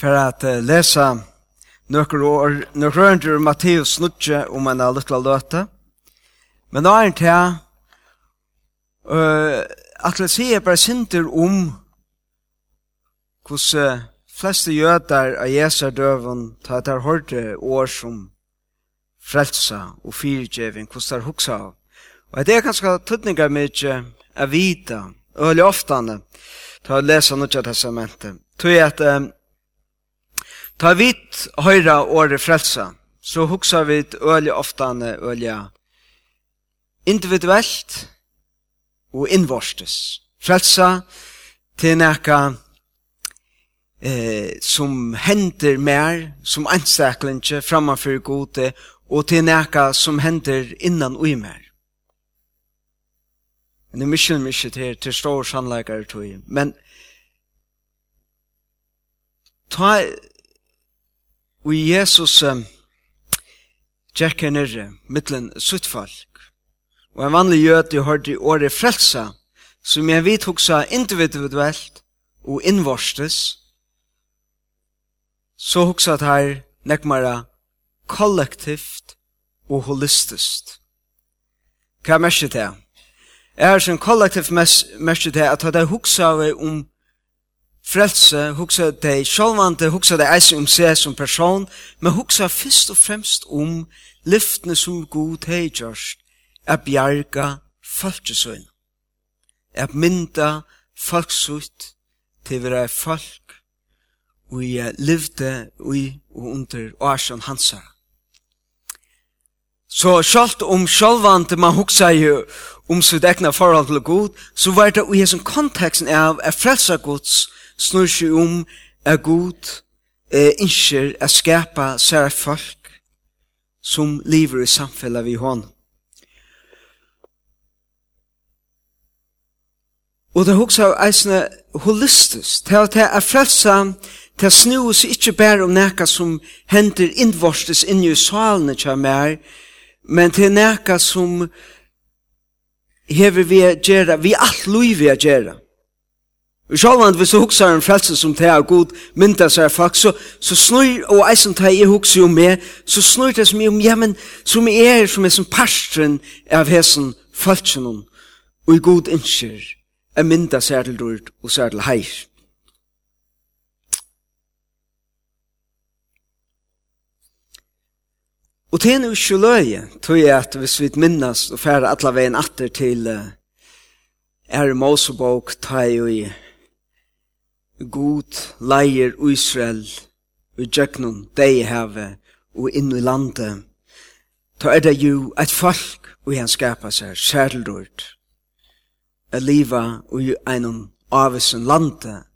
for at uh, lesa nøkker år, nøkker år til Matteus snutje om en lukla løte. Men da er det til uh, at det sier bare sinter om hvordan uh, fleste jøder av Jesu døven tar der hørte år som frelsa og fyrtjeving, hvordan der huksa av. Og det er kanskje tøtninger mye av vita, og veldig ofte, ta og lesa av testamentet. Tøy at um, Ta vit høyra året frelsa, så hugsa vi øyelig oftane øyelig individuelt og innvorstes. Frelsa til nekka eh, som hender mer, som anstaklinje framfor gode, og til nekka som hender innan ui mer. Men det er mykje, mykje til, til stor sannleikare tog, men ta Og Jesus um, gikk nere, mittlen suttfalk. Og en vanlig jøte hørte året frelsa, som jeg vidt hoksa individuelt og innvorstes, så hoksa det her nekmara kollektivt og holistiskt. Hva merker det? Jeg har som kollektivt merker det at det hoksa om frelse, hugsa dei sjálvandi, hugsa dei eisen um seg som person, men hugsa fyrst og fremst um lyftene som god hei gjørst, er bjarga falskesøyn, er mynda falksutt til vera falk, og jeg levde ui og under årsjøn Hansa. Så sjalt om sjálvandi man hugsa jo om sitt egna forhold til god, så var det ui hesson konteksten av er frelsa gods, snur seg om er god, eh, innskjer at skapa sær folk som lever i samfellet vi hånd. Og det er også eisne holistisk, til at det er frelsa, til at snu oss ikke bare om neka som henter innvorstes inni i salene til mer, men til neka som hever vi a gjerra, vi alt lui vi a gjerra. Og sjálvand, hvis du huksar en frelse som det er god, mynda seg folk, så, så snur, og eisen tar jeg huksar jo med, så snur det som jeg om, ja, men som jeg er, som er som parstren av hesen folkjennom, og i god innskjer, er mynda seg til rord og seg til heir. Og til en jo løye, tror jeg at hvis vi minnes og færre alle veien atter til uh, er Mosebok, tar jeg jo i God leier Israel og djøknun deg have og inn i landet. Ta er det jo et folk og han skapa seg kjærlord. A liva og einum avisen landet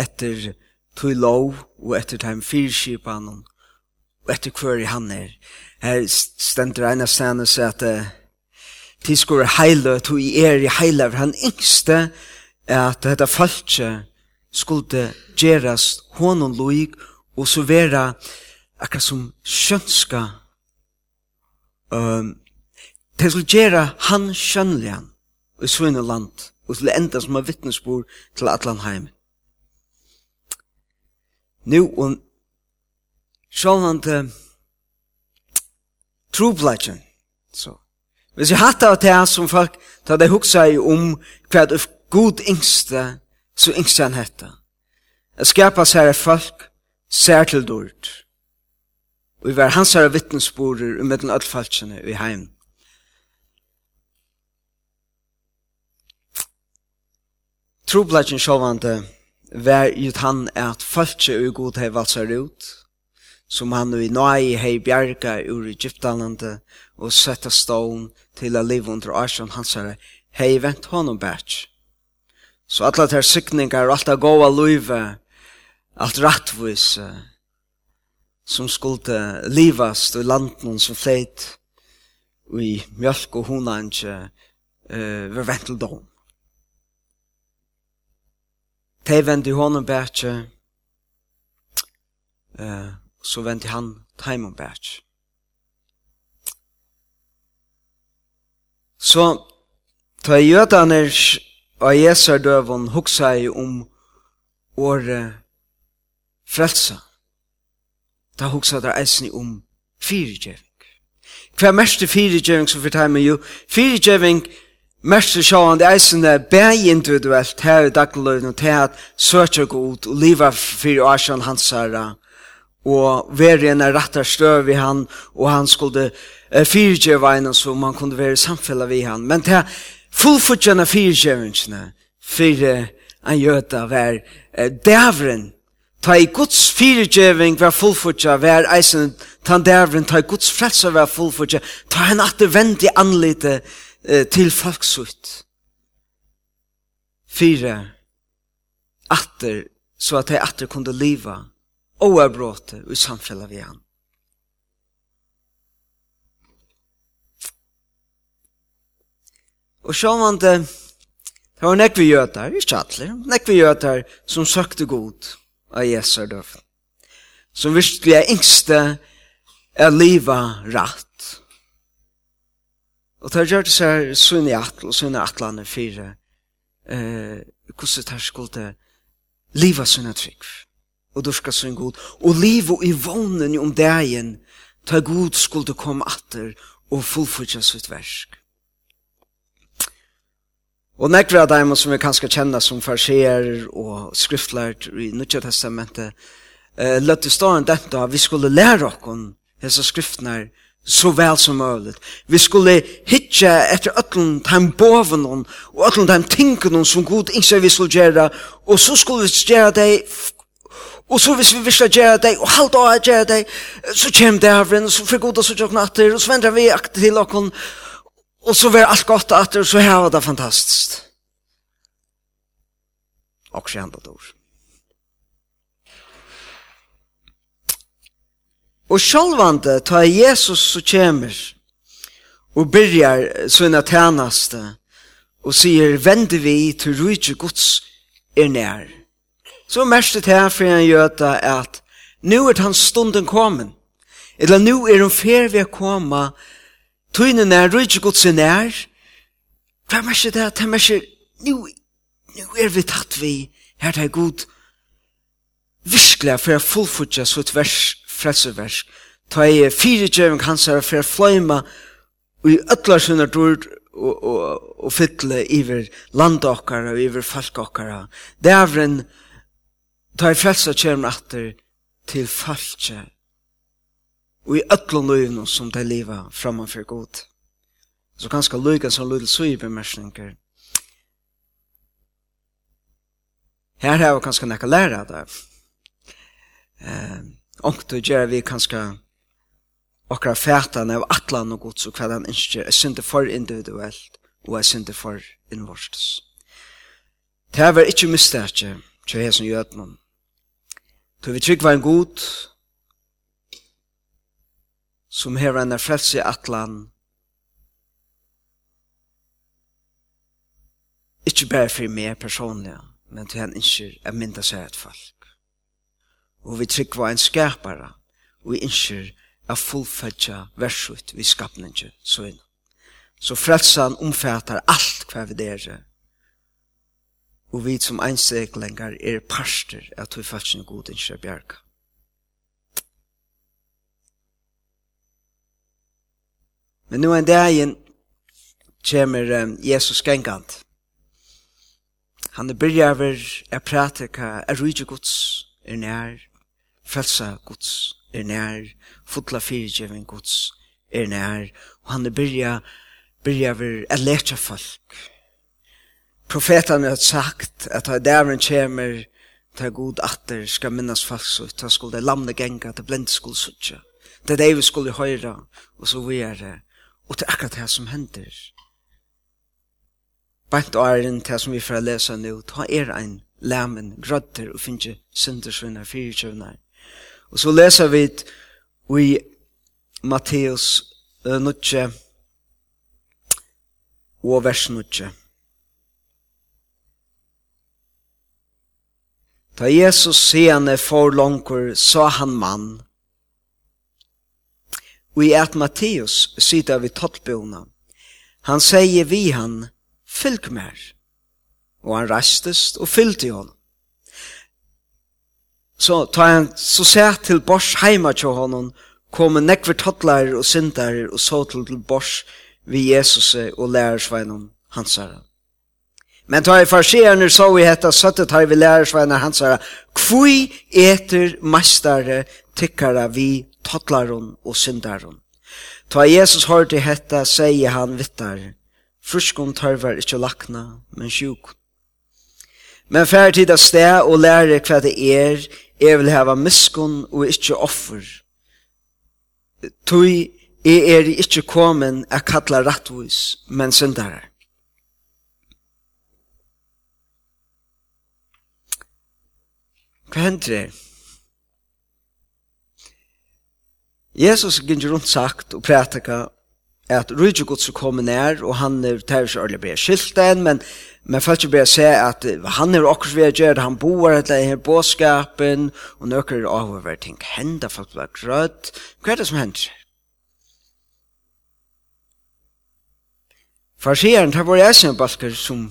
etter tog lov og etter dem fyrskipan og etter hver i han er. Her stendur eina av seg at tidskår er heile, tog i er i heile, han yngste at dette falskje skulle gjerast honom loik og så vera akka som skjønska um, til skulle gjera han skjønlian i svunne land og til enda som er vittnesbor til Atlanheim nu og sjålande trobladjen så Hvis jeg hatt av det som folk, tar det huksa i om hva det god yngste så yngst han hetta. Jeg skapa sær folk, sær til dård. Og vi var hans her vittnesborer og den alle i heim. Trobladjen sjåvande var gjort han at falskje og god hei valsar ut, som han i nøy hei bjerga ur Egyptalande og setta stån til a liv under Arsjan hans her, hei vent honom bæts Så alla ter sykningar og alt det gåa luive, alt rattvis, som skulle livast i landen som fleit i mjölk og hunange uh, ved venteldom. Tei vendi honom bætje, uh, så vendi han taimon bætje. Så, ta jødaner Og Jesu Jesar døvun hugsa i om åre frelsa. Da hugsa der eisni om fyrirgjeving. Hva er mest fyrirgjeving som fortar meg jo? Fyrirgjeving mest er sjåan det eisen er bæg individuelt her i dagløyden og til at søtja god og liva fyrir asjan hans herra og være en rattar støv i han og han skulle uh, fyrirgjeva en som man kunne være samfella vi han. Men til fullfutjana fyrtjevingene fyrir en jøta var eh, dævren. Ta i Guds fyrtjeving var fullfutja, var eisen ta dævren, ta i Guds frelsa var fullfutja, ta en attervendig anlite uh, til folksutt. fyra atter, så at de atter kunde liva, oavbråte, i samfellet vi han. Og så sjåvande, det det var nekvi gjøtar, ikke atler, nekvi gjøtar som søkte god av Jesu døfen. Som virkelig er yngste er livet rett. Og det gjør det seg sunn i atl, og sunn i atlane fire, eh, hvordan det skulle liva sunn et trygg, og durska sunn god, og livet i vånen om dagen, ta god skulle komme atter og fullfyrtja sitt versk. Og nekve av dem som vi kanskje kjenner som farsier og skriftlært i Nødja Testamentet, uh, løtte stående dette at vi skulle lære oss disse skriftene så vel som mulig. Vi skulle hitje etter øtlen dem boven og øtlen dem tingene som god ikke vi skulle gjøre, og så skulle vi gjøre det Og så hvis vi visste gjøre det, og halvt av gjøre det, så kommer det av og så får goda så tjokkna atter, og så vender vi akter til okken, og, Og så var alt godt at det, så her var det fantastisk. Og så handlet ord. Og sjálvande, ta Jesus så kjemur, og byrjar sånne tænaste, og sier, vende vi til rujtje gods er nær. Så mest det her for en gjøta at, nu er hans stunden kommen, eller nu er hun fer vi å komme, Tøyne nær, røy ikke godt sin nær. Hva er ikke det? Det er ikke, Nu, nu er vi tatt vi, her er god, virkelig for jeg fullfutja så et vers, frelsevers. ta i fire djeving hans her for jeg fløyma, og i ötlar sunnar dord, og, og, og fytle iver land okkara og iver folk okkara. Dævren tar frelsa kjermen atter til falskje og i ötlun løyvn som de leva framanför god. Så ganske løyga som løyga så i bemersninger. Her har vi ganske nekka læra av det. Eh, og Onkto gjør vi ganske okra fætan av atlan og god, så hva han ønsker er synte for individuelt og er synte for innvortes. Det her var ikkje mistakje til hesen noen. Til vi trygg var en god som hever en frelse atlan. Ikke bare for meg personlig, men til han ikke er mynda seg et folk. Og vi trygg var en skapare, og vi ikke er fullfødja versut vi skapninge søgn. Så frelsan omfatter alt hva vi dere, og vi som einsteglengar er parster at vi faktisk er god ikke bjerga. Men nu en dagen kommer um, Jesus gengant. Han er byrjar ver er prate ka er rydde gods er nær, frelsa gods er nær, fotla fyrirgjeving gods er nær, og han er byrja, byrja ver er letja folk. Profetane har sagt at ha dævren kommer ta god atter skal minnas falsk, ta skulle lamne genga, ta blend skulle sutja. Det er det vi skulle høyra, og så vi er det Og det er akkurat det som hender. Bant og æren, det som vi får lese nå, ta er ein lamen, grøtter og finne syndersvinner, fyrtjøvner. Og så leser vi i Matteus uh, nutje og vers nutje. Da Jesus seane for langkur, sa han mann, Og i at Matteus sida vi tottbjona, han sier vi han, fylg mer. Og han rastest og fylgte hon. Så tar han så sett til bors heima til honom, kom en nekver tottlar og syndar og så til til bors vi Jesus og lærersveinom herre. Men tar i farsierne så vi hetta søttet har vi lærersveinar herre, kvui eter mestare tykkara vi tattlaron og syndaron. Ta Jesus hørte hetta, sier han vittar, fruskon tarvar ikkje lakna, men sjuk. Men fær tid av sted og lære hva det er, jeg vil hava miskon og ikkje offer. Tui, jeg er ikkje komin a kalla rattvois, men syndare. Hva hender det? Jesus gikk rundt sagt og prætika at rydde gods er kommet nær, og han er tæver seg ærlig bare skilten, men, men folk bedre se at han er okkur vi gjør, han bor etter denne båtskapen, og nøkker er av hver ting hender, folk blir grøtt. Hva er det som hender? Farsieren, det var jeg eisen balker som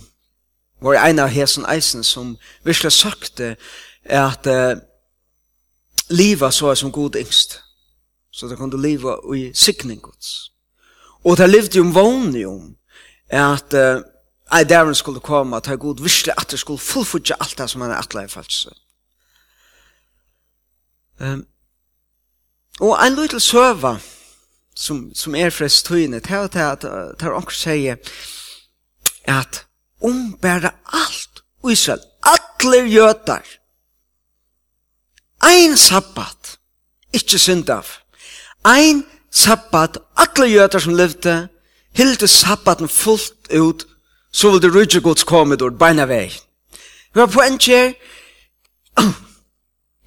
var en av hesen eisen som virkelig sagt at uh, livet så er som god yngst så det kunne leva i sikning Guds. Og det levde jo om vanlig om at uh, ei dæren skulle komme, at det god visle at det skulle fullfudja alt det som han er atleie falsk. Um, og en liten søva som, som er fra støyene, det er at det er onker sier at ombæra alt Israel, atler jøtar, ein sabbat, ikkje synd av, ein sabbat, alle jøter som levde, hilde sabbaten fullt ut, så vil det rydde gods komme ut beina vei. Vi har på her,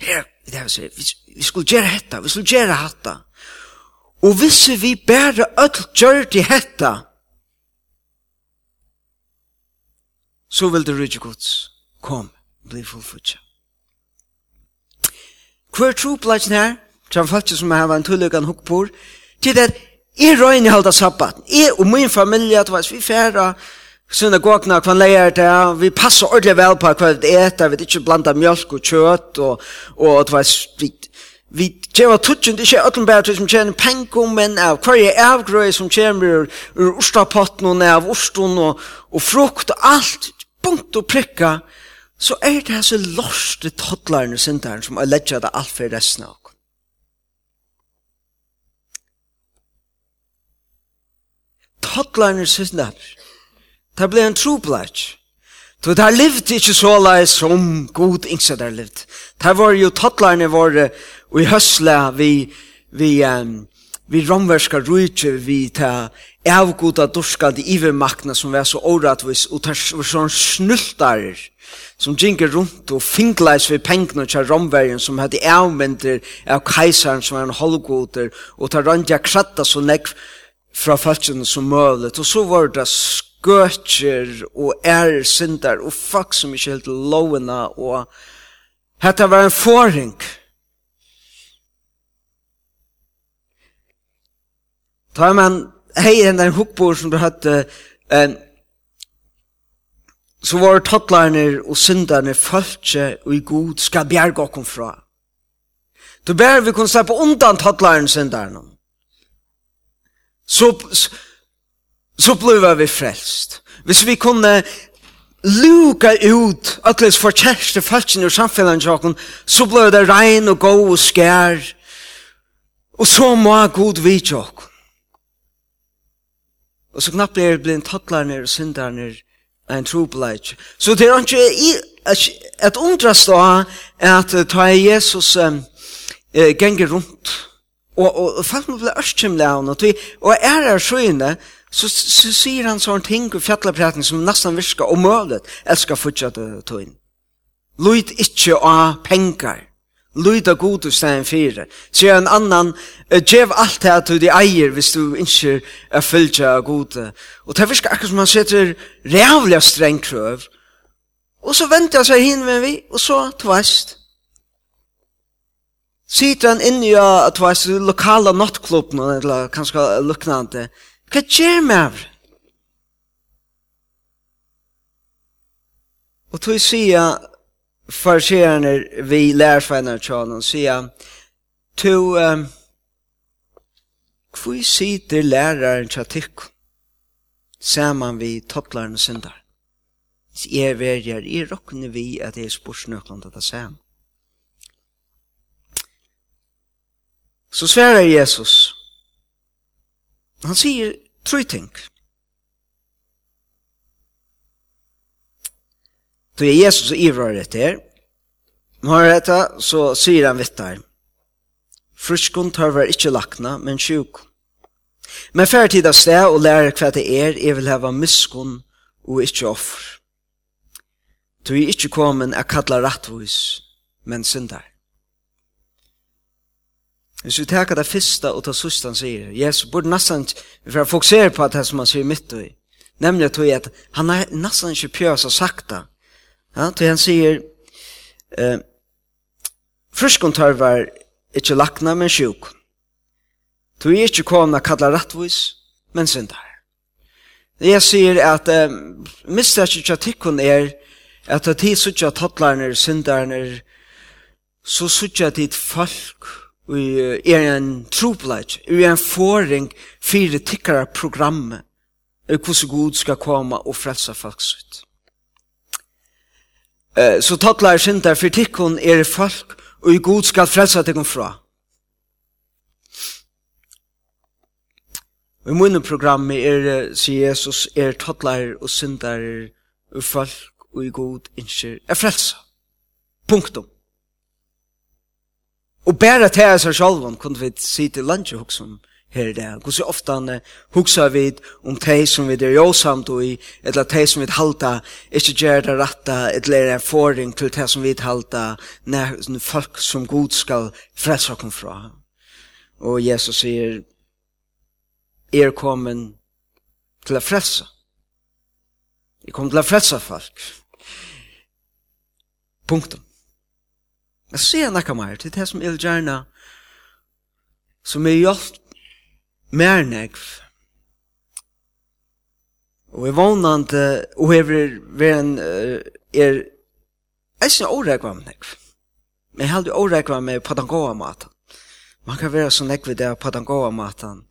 her, det er å si, vi skulle gjøre hetta, vi skulle gjøre hetta. Og hvis vi bare öll gjør til hetta, så vil det rydde gods komme, bli fullfutja. Hver tro plass her, som folk som har en tullugan hukkbor, til at jeg røyne halda sabbat. Jeg og min familie, at vi færa synagogna kvann leir der, vi passar ordentlig vel på hva vi eter, vi ikke blanda mjölk og kjøtt, og, og at vi, vi gjeva tutsjent ikkje öllum bæra som tjener penko men av hver er avgrøy som tjener ur urstapotten og av urstun og, og frukt og alt, punkt og prikka, så er det hans lorste toddlarne sindaren som er ledja det alt for resten av tattlarne sinne. Det ble en troblæk. Så det har levd ikke så lai som god ingsa der levd. Det var jo tattlarne våre og i høsla vi, vi, um, vi romverska rujtje vi ta avgoda dorska de ivermakna som var så oratvis og ta sånn snultarer som ginger rundt og fingleis vi pengna tja romverjen som hadde avmyndir av keisaren som var en holgoder og ta randja kratta så nekv fra falskene som mølet, og så var det skøtjer og æresyndar og folk som ikke helt lovene, og dette var en forring. Ta man hei den der hukbord som du hadde, en, så var tattlarne og synderne falskje og i god skal bjerge okkom fra. Du ber vi kunne se på undan tattlarne synderne så, så blir vi frelst. Hvis vi kunne luka ut atles for kjæreste falskene og samfunnet så blir det regn og gå og skær. Og så må god vidtje oss. Og så knappt er blind tattlarner og syndarner en trobeleit. Så det er ikke et undrast da at ta Jesus um, uh, genger rundt Og, og, og folk må bli ørskimle av noe. Og er er så så, så sier han sånne ting og fjallapraten som nesten virker omølet. Elsker fortsatt tog inn. Lyd ikke av penger. Lyd av god hos deg en fire. Sier en annan, gjev alt det at du eier hvis du ikke er fyllt av god. Og det virker akkurat som han setter rævlig streng krøv. Og så venter jeg seg hin med vi, og så tvast. Sitter han inne i at det var lokala nattklubben eller kanskje luknande. Hva gjør med det? Og tog sier farsierne vi lærfeiner tjanen, sier to um, hvor sitter læreren til tikk saman vi tottlaren og syndar. Jeg verger, jeg råkner vi at jeg spørsnøkland at det saman. Så sverar Jesus. Han sier tre ting. Då är Jesus och ivrar det här. Men har detta så sier han vittar. Fruskon tar var ikkje lakna, men sjuk. Men färtid av sted och lär kvad det er, er vil hava miskon og ikkje offer. Du er ikkje komin a kalla rattvois, men syndar. Hvis vi tar det første og det siste han sier, Jesus burde nesten, for å fokusere på det som han sier mitt i, nemlig at, at han er nesten ikke pjøs og sagt det. Ja, til han sier, eh, fryskontarver ikke lakna, men sjuk. Du er ikke kommet kalla rattvis, men syndar. Jeg sier at eh, mistet ikke tikkun er at det tid sutja tattlarner, syndarner, så sutja dit folk, er en tropleit, er en forring fire tikkere programmet, er hvordan Gud skal komme og frelse folk sitt. Eh, så tattler sin der for tikkun er folk, og i Gud skal frelse tikkun fra. Og i munnen programmet er, sier Jesus, er tattler og syndere og folk og i god innskjer er frelse. Punktum. Og bare til oss selv kunne vi si til lunch og hukse om her i dag. Hvordan ofte han hukse vi om de som vi er jåsamt og i, eller de som vi halta, ikke gjør det rette, eller en forring til de som vi halta, når folk som god skal frelse oss fra. Og Jesus sier, er kommet til å frelse. Jeg kom til å frelse folk. Punktum. Jeg ser nekka mer, til det som jeg gjerna, som er hjelp mer nekv. Og jeg vannant, og jeg vil en, er, jeg synes årekva med nekv. Men jeg heldig årekva med padangoa-matan. Man kan være så nekv i det padangoa-matan.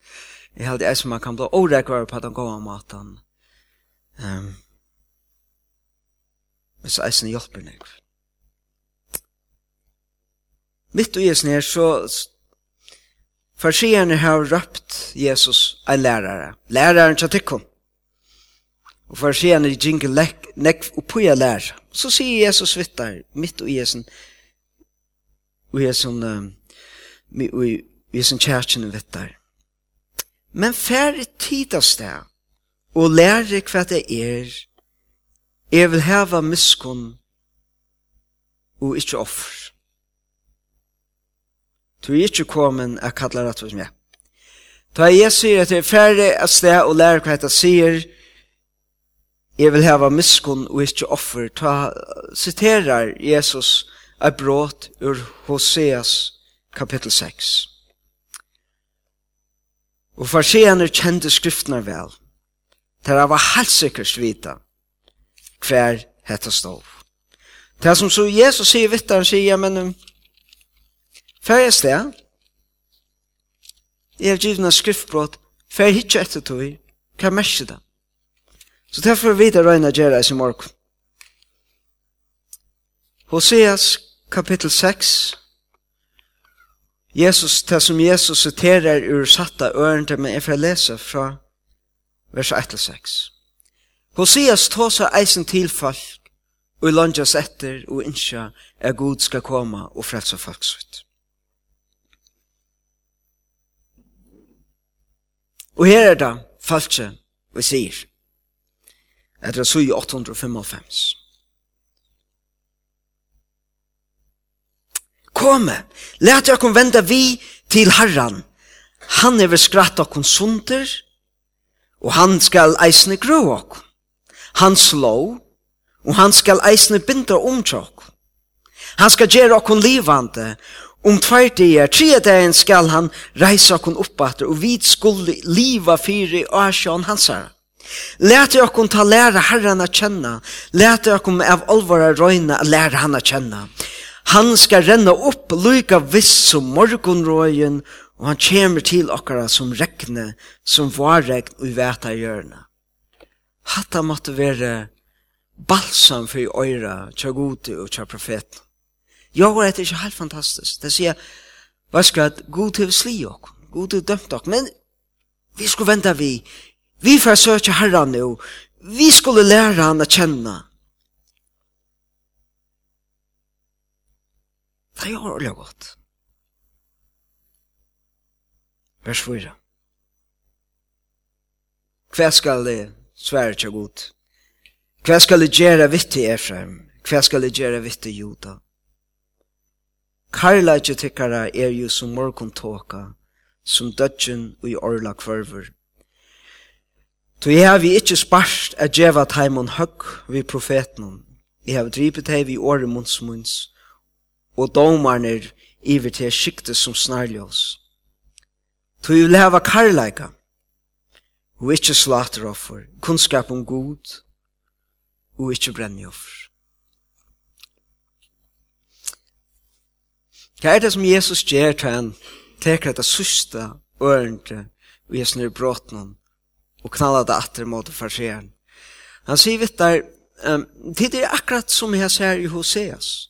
Jeg heldig jeg som man kan bli årekva med padangoa-matan. Um, men så jeg synes hjelper nekv mitt og Jesus nere, så farsierne har røpt Jesus en lærare. Læraren til tikkum. Og farsierne lek nekk oppi av lær. Så sier Jesus vitt der, mitt og Jesus, og Jesus, og Jesus kjærkjen vitt der. Men færre tid av sted, og lære hva det er, jeg vil heva miskunn og ikke offer. Du er ikke kommet å kalle rett hos meg. Da jeg sier at jeg er ferdig av sted og lærer hva jeg sier, jeg vil hava miskunn og ikke offer, ta, siterar Jesus av brått ur Hoseas kapittel 6. Og farseerne kjente skriftene vel. Der var helt sikkert vita hver hette stov. Det som så Jesus sier vitt, han sier, men Fær jeg sted, jeg har givet noen skriftbrott. fær jeg ikke etter tog, hva er mest det? Så derfor vi det røyna gjerra i morgen. Hoseas kapittel 6, Jesus, det som Jesus citerer ur satta ørende, men jeg får lese fra vers 1-6. Hoseas tåsa eisen til folk, og landas etter og innskja er god skal koma og frelse folk sitt. Og her er det falske vi sier. Etter at sui 855. Kome, let kom vende vi til Herren. Han er skratt dere konsunter, og han skal eisne grå dere. Han slå, og han skal eisne binde om dere. Han skal gjøre dere livande, Om tvær dagar, tre dagen skal han reise okon oppater, og vi skulle liva fyri asjan hansara. Læt jeg okon ta læra herren a kjenna, læt jeg okon av alvara røyna a han a kjenna. Han skal renna opp lyka viss som morgonrøyen, og han kommer til okkara som rekne, som varregn og veta hjørna. Hatta måtte være balsam for i øyra, tja gode og tja profeten. Jo, det er ikke helt fantastisk. Det sier, hva skal at god til sli ok, god til dømt ok, men vi skulle vente vi, vi får søke herren nå, vi skulle lære han å kjenne. Det er jo ordentlig godt. Vers 4. Hva skal det svære til god? Hva skal det gjøre vitt til Efraim? Hva skal det gjøre vitt til Judah? Karlaki tikkara er jo som morgon tåka, som dødgen og i orla kvarver. Så jeg har vi ikkje sparst a djeva taimon høgg vi profetnon. Jeg har dripet hei vi åre munns munds, og domarner iver til skikte som snarljås. Så jeg vil heva karlaika, og ikkje slateroffer, kunnskap om god, og ikkje brennjoffer. Hva er det som Jesus gjør til han teker det sørste ørende og jeg snur bråten og knaller det atter mot farseren. Han sier vitt der, um, det er akkurat som jeg ser i Hoseas.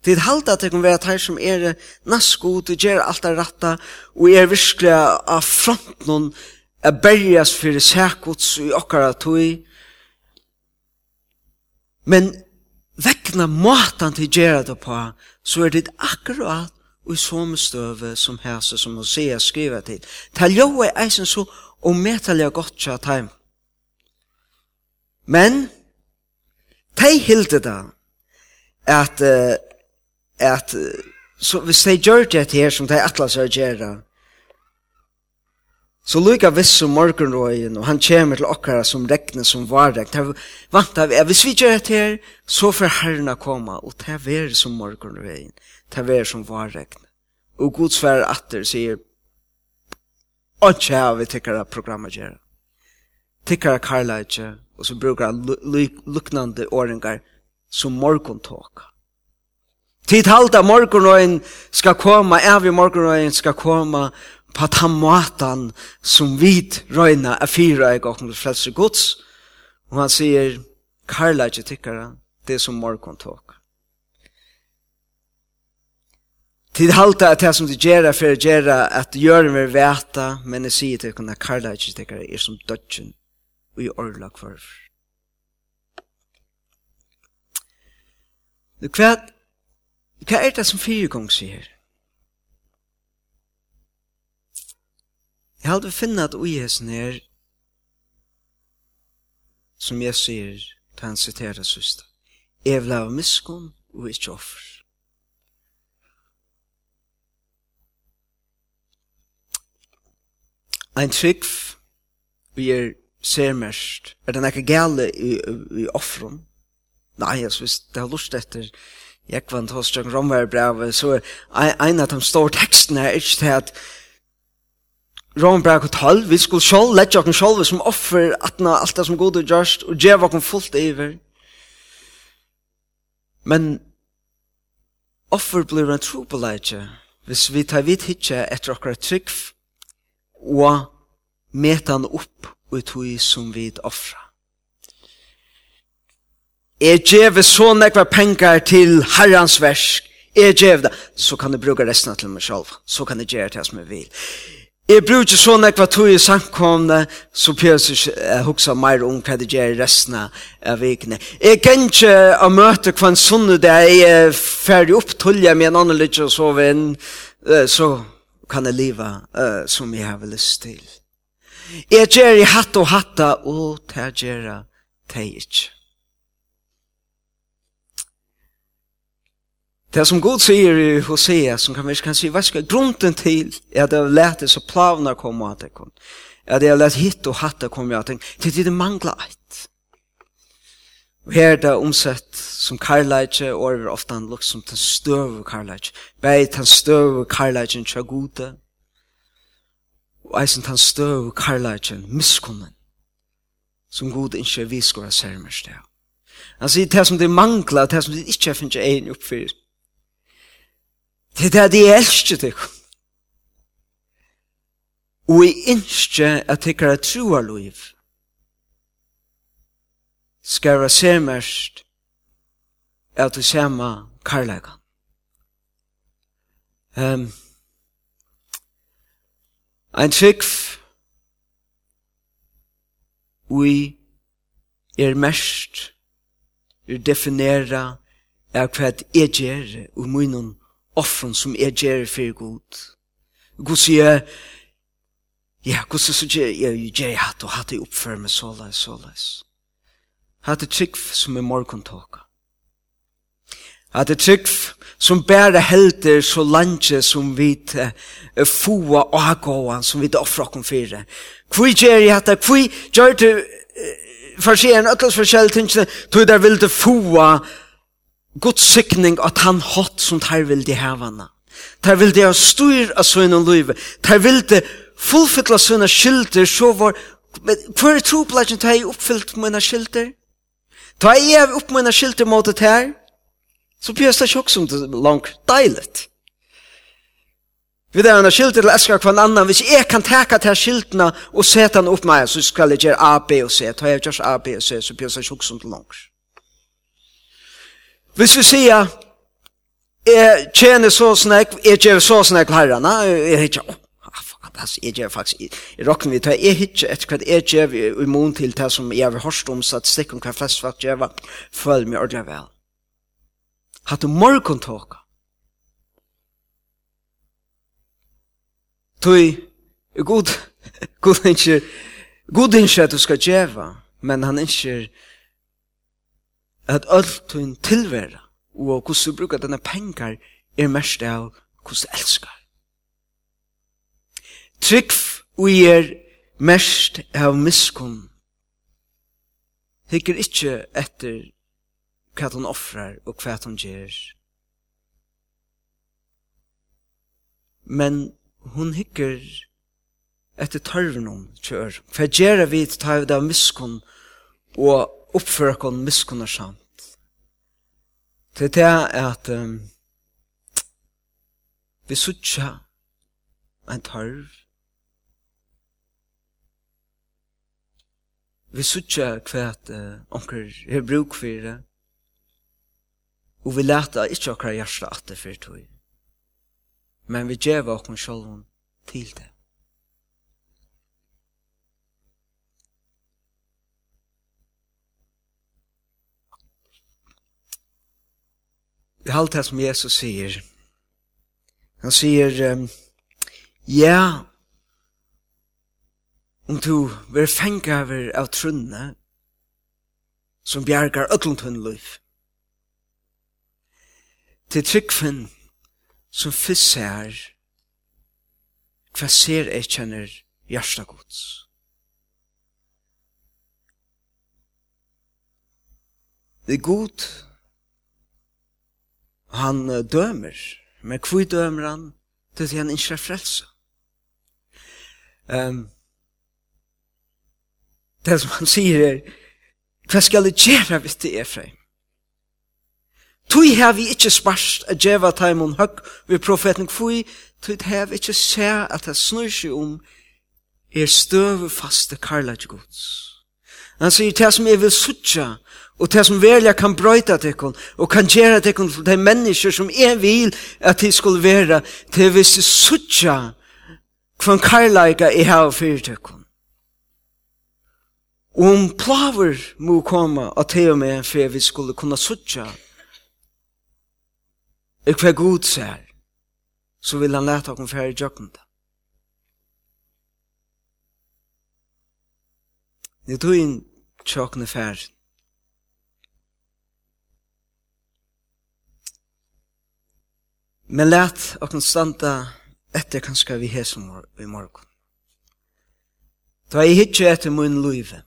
Det er halda at det kan være at som er naskot og gjør alt det rette og er virkelig av fronten er berges for sækots i akkurat tog. Men vekna måten til gjerra det på, så er det akkurat og i som støve som hæse som Hosea skriver til. Ta jo er eisen så og medtalja godt tja taim. Men, de hilde da, at, at, så hvis de gjør det her som de atlas er gjerra, Så lukka viss som morgenrøyen, og han kommer til okkara som regnet som varregn. Det vant av, hvis vi gjør det her, så får herrena koma, og det er vær som morgenrøyen, det er som varregn. Og Guds færre atter sier, «Åndsje av vi tikkara programma gjerra. Tikkara karla ikke, og så brukar han luknande åringar som morgontåka. Tid halda morgenrøyen skal koma, evig morgenrøyen skal koma, på den måten som vi røyna er fyra i gokken til frelse gods. Og han sier, Karla ikke tykkara, det som morgon tåk. Tid halta at det som de gjerra for å gjerra at gjør vil veta, men jeg sier til henne, karla ikke tykkara er som dødgen og i orla kvarf. Hva, hva er det som fire gong sier? Jeg hadde finnet at ui hessen er, som jeg sier, ta han siterer søster, jeg vil av miskunn og ikke offer. Ein trygg vi er ser mest, er den nekka gale i, i offrum? Nei, jeg synes, det har lust etter jeg kvant hos Jørgen Romverbrevet, så er ein av de store tekstene er ikke til at Rom brak og tal, vi skulle sjål, lette oss sjål som offer, atna alt det som god og gjørst, og djev okken fullt iver. Men offer blir en tro på leitje, hvis vi tar vidt hitje etter okkar trygg, og meta han opp ut hui som vi offra. Er djev så nekva penger til herrans versk, er djev det, så kan du bruka resten av til meg sjål, så kan du gjøre det som jeg vil. Jeg bruker ikke sånn ekva tog i samkomne, så pjøs jeg huksa mer om hva det gjør resten av vikene. Jeg kan ikke å møte hva en sånn det er, jeg er ferdig opp tullja med en annen litt og sove inn, så kan jeg leve uh, som jeg har lyst til. Jeg gjør i hatt og hatta, og det gjør jeg ikke. Det som Gud sier i Hosea, som kan vi kan si, hva skal grunden till är det har lät det så plavna komma att det kom. Att jag lät hitt och hatta komma att det till det mangler ett. Og her er det omsett som karlajtje, og er ofte han lukt som den støve karlajtje. Bei den støve karlajtjen tja gode, og eisen den støve karlajtjen miskommen, som god ikke vi skora sermer sted. Han sier det som det mangler, det som det ikke finnes en oppfyrir. Det er det jeg elsker til. Og jeg ønsker at tikkere er av liv skal være semest at du sema karlægan. Um, ein trygg vi er mest er definera er hva jeg gjør og munnen offren som er gjer for god. God sier, ja, god sier så gjer jeg gjer hatt og hatt jeg oppfører meg såleis, såleis. Hatt jeg trygg som er morgontåka. Hatt jeg trygg som bærer helter så lanje som vi uh, foa og hagåan som vi offra okkom fire. Hvor gjer jeg hatt, hvor gjer du, uh, for seg en ötlas forskjell tingene, tog der vil du foa Guds sykning at han hatt som tar vil de hevane. Tar vil de ha styr av sønne løyve. Tar vil de fullfylla sønne skylder, så var hver tro på lagjen tar jeg oppfyllt mine skylder. da jeg opp mine skylder mot det her, så blir det ikke også langt deilig. Vi der han skilter til eskar kvann annan, hvis jeg kan teka til skiltene og seta den opp meg, så skal jeg gjøre A, B og C, tar jeg gjør A, B og C, så blir det ikke som det langt. Hvis vi sier, jeg tjener så snakk, jeg gjør så snakk herrene, jeg ikke, åh, fantastisk, jeg gjør faktisk, jeg råkker vi til, jeg ikke etter hva jeg gjør i mån til det som jeg har hørt om så statistikk om hva flest folk gjør, følg meg ordentlig vel. Hatt du morgen tåka. Tøy, god, god ikke, god ikke at du skal gjøre, men han ikke, at alt hun tilvera, og hvordan du brukar denne pengar, er mest av hvordan du elskar. Trygg vi er mest av miskunn. Hikker ikkje etter hva hun offrar og hva hun gjer. Men hun hikker etter tarvnum kjør. Hva gjerra vi til ta av miskunn og oppføre kon miskunnar sant. Til det er at um, vi sutja en tarv. Vi sutja hva at uh, onker er bruk for det og vi leta ikkje okkar hjarta atter for tog men vi djeva okkur sjálfum til det i allt det som Jesus sier. Han säger, ja, om du vil fänga av trunne, som bjärgar ötlund liv, til tryggfen som fissar hva ser jeg kjenner hjärsta gods. Det er god han dømer. Men hvor dømer han? Det er han ikke er frelse. Um, det som han sier er, hva skal jeg gjøre hvis det er frem? Tui har vi ikkje sparst a djeva taimon høgg vi profeten kvui, tui har vi ikkje se at det snur seg om er støve faste karlaj gods. Han sier, det som jeg vil sutja, Og det som velja kan brøyta tekkon, og kan gjera tekkon til de mennesker som jeg vil at de skulle være, til hvis jeg sutja kvann karlaika i hava fyrir tekkon. Og om plaver må komme at det og meg for vi skulle kunna sutja, og hva god ser, så vil han leta okken fyrir da. Det tog inn tjokkne færd Men let okken standa etter kanskje vi her som i morgen. Ta i hitje etter mun luive.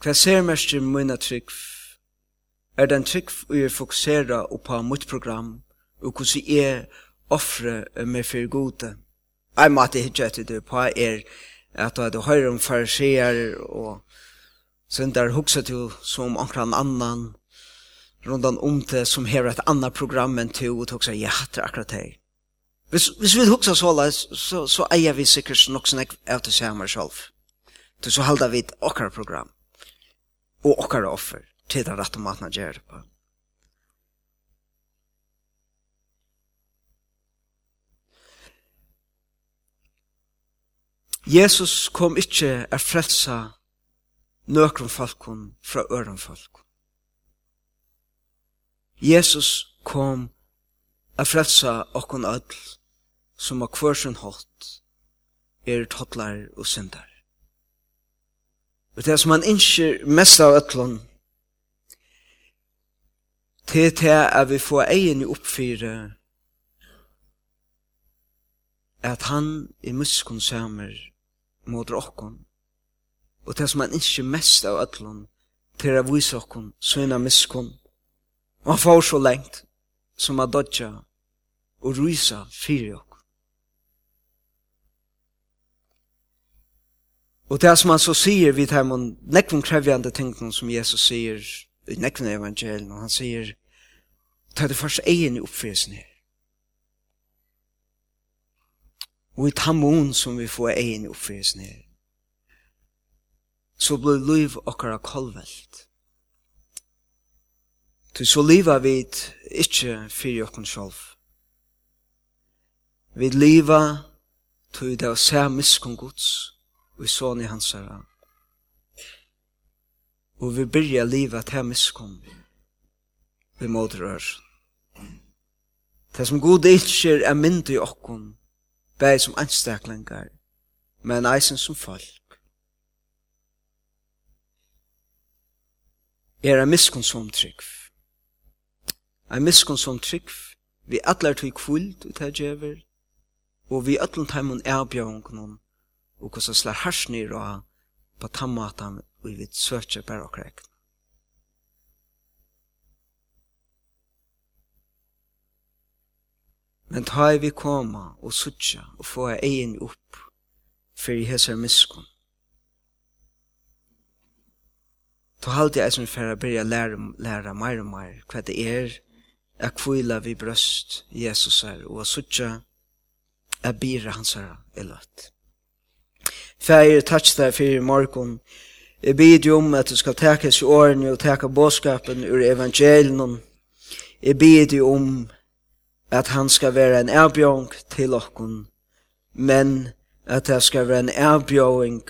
Hva ser mest i munna trygg er den trygg vi er fokusera på mitt program og hvordan jeg offre meg for gode. Jeg måtte hitje etter det på er at du hører om farisier og synder hukse til som omkring annan rundan om det som har ett annat program än to och tog sig ja, det är akkurat det. Hvis, hvis vi huxar så så, så eier vi sikkert nok sånn av det samme selv. Så så halda vi et okkar program og okkar offer til det rett maten matna gjør det på. Jesus kom ikkje er frelsa nøkron falkon fra øren falkon. Jesus kom a frelsa okkon öll som a kvörsun hot er tottlar og syndar. Og det som han innskir mest av öllon til til at vi får egen i oppfyre at han i muskon samer mot okkon og det som han innskir mest av öllon til a vise okkon søna muskon Og han får så lengt som han dodja og rysa fyrir okkur. Og det som han så sier vid her mon nekvun krevjande tingene som Jesus sier i nekvun evangelien, og han sier, ta det først egen i oppfresen her. Og i tamon som vi får egin i oppfresen her, så blir liv okkara kolvelt. Til så liva vi ikkje fyrir okkon sjolv. Vi liva til det å se miskon gods og i sån i hans herra. Og vi byrja liva til miskon vi måter ør. Det som god ikkje er mynd i okkon, bæg som anstaklingar, men eisen som folk. Er a miskunnsomtrykv ein miskun som trygg, vi atlar tui kvult ut her djever, og vi atlun taimun erbjavungnum, og kosa slar harsnir og på tammatan og vi søtje per og rekn. Men ta vi koma og sutja og få egin upp fyrir hesar miskun. Ta halde jeg som fyrir a byrja læra, læra meir og meir hva det er a kvila vi brøst Jesus her, og a suttja a bira hans her eløtt. Fægir, takk deg fyrir morgon. Jeg bid jo om at du skal teka i årene og teka bådskapen ur evangelien. Jeg bid jo om at han skal være en erbjong til okkon, men at det skal være en erbjong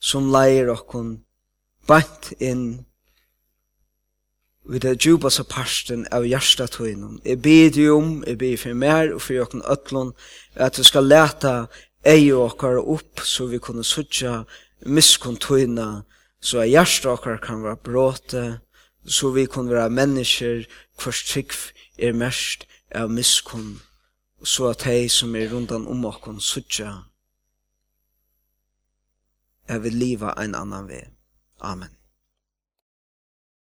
som leier okkon bant inn vi det djupa så parsten av hjärsta tøynum. Jeg ber dig om, jeg ber for mer og for jokken ötlun, at du skal leta ei okkar upp så vi kunne sutja miskontoina, så at hjärsta okkar kan være bråte, så vi kunne være mennesker hvers trygg er mest av miskon, så at hei som er rundan om okkon sutja, er vi liva en annan vei. Amen.